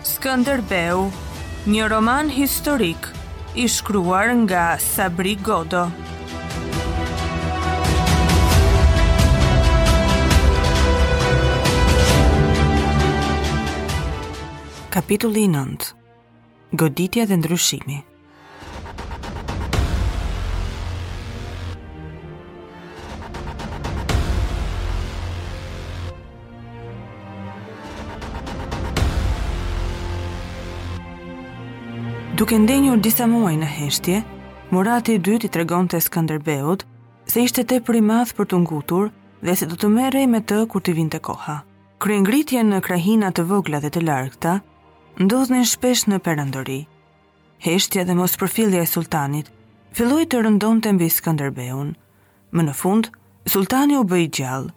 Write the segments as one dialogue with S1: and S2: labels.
S1: Skënderbeu, një roman historik i shkruar nga Sabri Godo. Kapitulli i nëntë. Goditja dhe ndryshimi. Duke ndenjur disa muaj në heshtje, Murati i dytë i tregonte Skënderbeut se ishte tepër i madh për t'u ngutur dhe se do të merrej me të kur t'i vinte koha. Kryengritje në krahina të vogla dhe të largëta, ndodhnin shpesh në perandori. Heshtja dhe mospërfillja e sultanit filloi të rëndonte mbi Skënderbeun. Më në fund, sultani u bë i gjallë.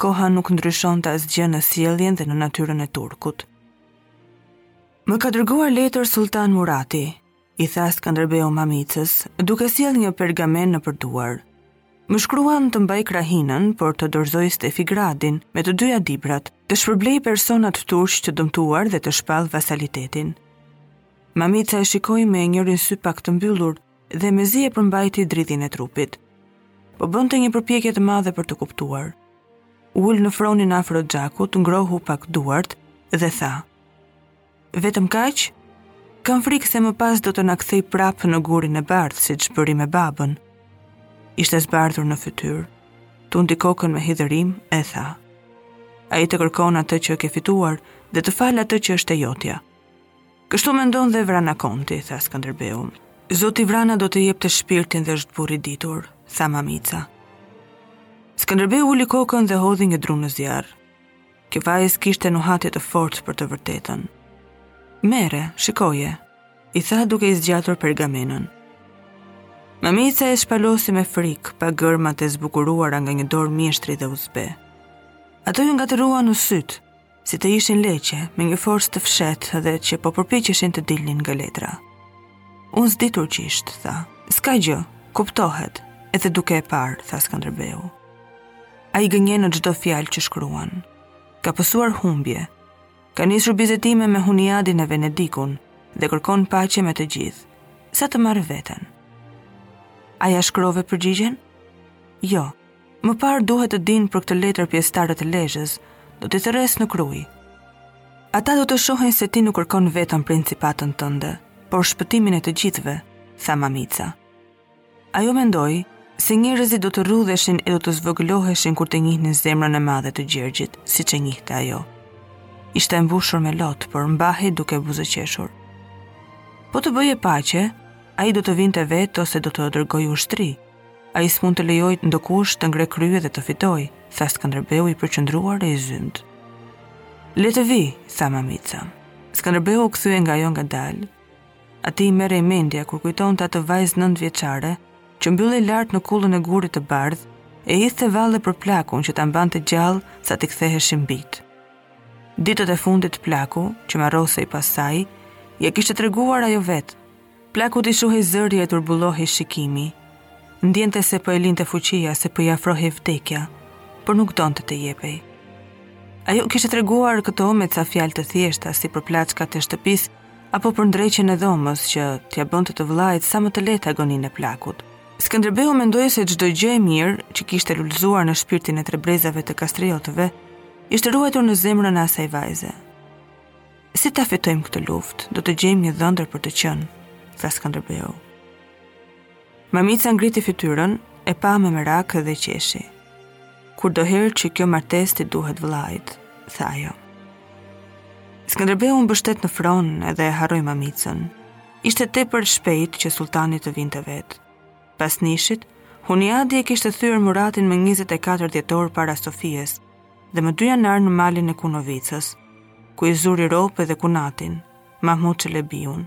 S1: Koha nuk ndryshonte asgjë në sjelljen dhe në natyrën e turkut. Më ka dërguar letër Sultan Murati, i tha Skënderbeu Mamicës, duke sjellë një pergamen nëpër duar. Më shkruan të mbaj krahinën, por të dorëzoj Stefigradin, me të dyja Dibrat, të shpërblej personat turq të dëmtuar dhe të shpall vasalitetin. Mamica e shikoi me njërin sy pak të mbyllur dhe mezi e përmbajti dridhjen e trupit. Po bënte një përpjekje të madhe për të kuptuar. U ul në fronin afër oxhakut, ngrohu pak duart dhe tha: Vetëm kaq? Kam frikë se më pas do të na kthejë prapë në Gurin e Bardhë, siç bëri me babën. Ishte zbardhur në fytyrë, tundi kokën me hidhërim e tha: Ai të kërkon atë që ke fituar dhe të fal atë që është e jotja. Kështu mendon dhe Vrana Konti, tha Skënderbeu. Zoti Vrana do të jepte shpirtin dhe është burrë i ditur, tha Mamica. Skënderbeu uli kokën dhe hodhi një dru në zjarr. Kjo vajzë kishte nuhatje të fortë për të vërtetën. Merre, shikoje, i tha duke i zgjatur pergamenën. Mamica e shpalosi me frikë, pa gërmat e zbukuruara nga një dorë mjeshtri dhe u zbeh. Ato ia ngatërruan sytë, si të ishin leqe, me një forcë të fshehtë dhe që po përpiqeshin të dilnin nga letra. Unë s'di turqisht, tha. S'ka gjë, kuptohet, edhe duke e parë, tha Skënderbeu. Ai gënjen në çdo fjalë që shkruan. Ka pësuar humbje, ka nisur bisedime me Huniadin e Venedikun dhe kërkon paqe me të gjithë, sa të marrë veten. A ia shkrove përgjigjen? Jo, më parë duhet të dinë për këtë letër pjesëtarët e Lezhës, do t'i thërres në Krujë. Ata do të shohin se ti nuk kërkon vetëm principatën tënde, por shpëtimin e të gjithëve, tha Mamica. Ajo mendoi se njerëzit do të rrudheshin e do të zvogëloheshin kur të njihnin zemrën e madhe të Gjergjit, siç e njihte ajo. Ishte mbushur me lot, por mbahej duke buzëqeshur. Po të bëje paqe, ai do të vinte vetë ose do të dërgojë ushtri. Ai s'mund të lejojë ndokush të ngre krye dhe të fitojë, tha Skënderbeu i përqëndruar e i zymtë. Le të vijë, tha Mamica. Skënderbeu u kthye nga ajo ngadalë. Atij i merrej mendja kur kujtonte atë vajzë nëntëvjeçare, që mbyllej lart në kullën e Gurit të Bardhë, e hidhte valle për plakun që ta mbante gjallë sa t'i ktheheshin bijtë. Ditët e fundit të plakut, që marrosej pas saj, ia kishte treguar ajo vetë. Plakut i shuhej zëri e turbullohej shikimi. Ndiente se po e linte fuqia, se po i afrohej vdekja, por nuk donte të jepej. Ajo kishte treguar këto me ca fjalë të thjeshta si për plaçkat e shtëpisë, apo për ndreqjen e dhomës që t'ia bënte të vëllait sa më të lehtë agoninë e plakut. Skënderbeu mendoi se çdo gjë e mirë që kishte lulëzuar në shpirtin e tre brezave të Kastriotëve ishte ruajtur në zemrën e asaj vajze. Si ta fitojmë këtë luftë, do të gjejmë një dhëndër për të qenë, tha Skënderbeu. Mamica ngriti fytyrën, e pa me merak dhe qeshi. Kurdoherë që kjo martesë t'i duhet vëllait, tha ajo. Skënderbeu u mbështet në fron edhe e harroi Mamicën. Ishte tepër shpejt që sulltani të vinte vetë. Pas Nishit, Huniadi e kishte thyer Muratin më 24 dhjetor para Sofjes dhe më dy janar në malin e Kunovicës, ku i zuri rob edhe kunatin, Mahmud Çelebiun.